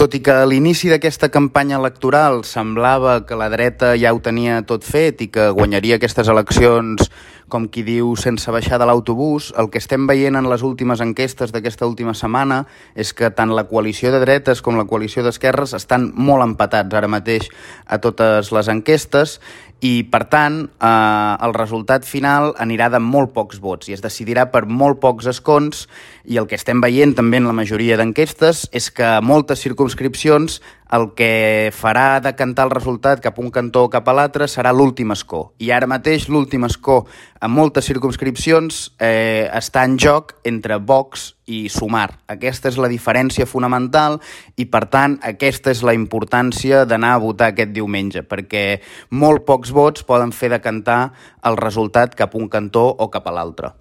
Tot i que a l'inici d'aquesta campanya electoral semblava que la dreta ja ho tenia tot fet i que guanyaria aquestes eleccions, com qui diu, sense baixar de l'autobús, el que estem veient en les últimes enquestes d'aquesta última setmana és que tant la coalició de dretes com la coalició d'esquerres estan molt empatats ara mateix a totes les enquestes i, per tant, eh, el resultat final anirà de molt pocs vots i es decidirà per molt pocs escons i el que estem veient també en la majoria d'enquestes és que moltes circumscripcions el que farà decantar el resultat cap a un cantó o cap a l'altre serà l'últim escó. I ara mateix l'últim escó en moltes circumscripcions eh, està en joc entre Vox i Sumar. Aquesta és la diferència fonamental i, per tant, aquesta és la importància d'anar a votar aquest diumenge, perquè molt pocs vots poden fer decantar el resultat cap a un cantó o cap a l'altre.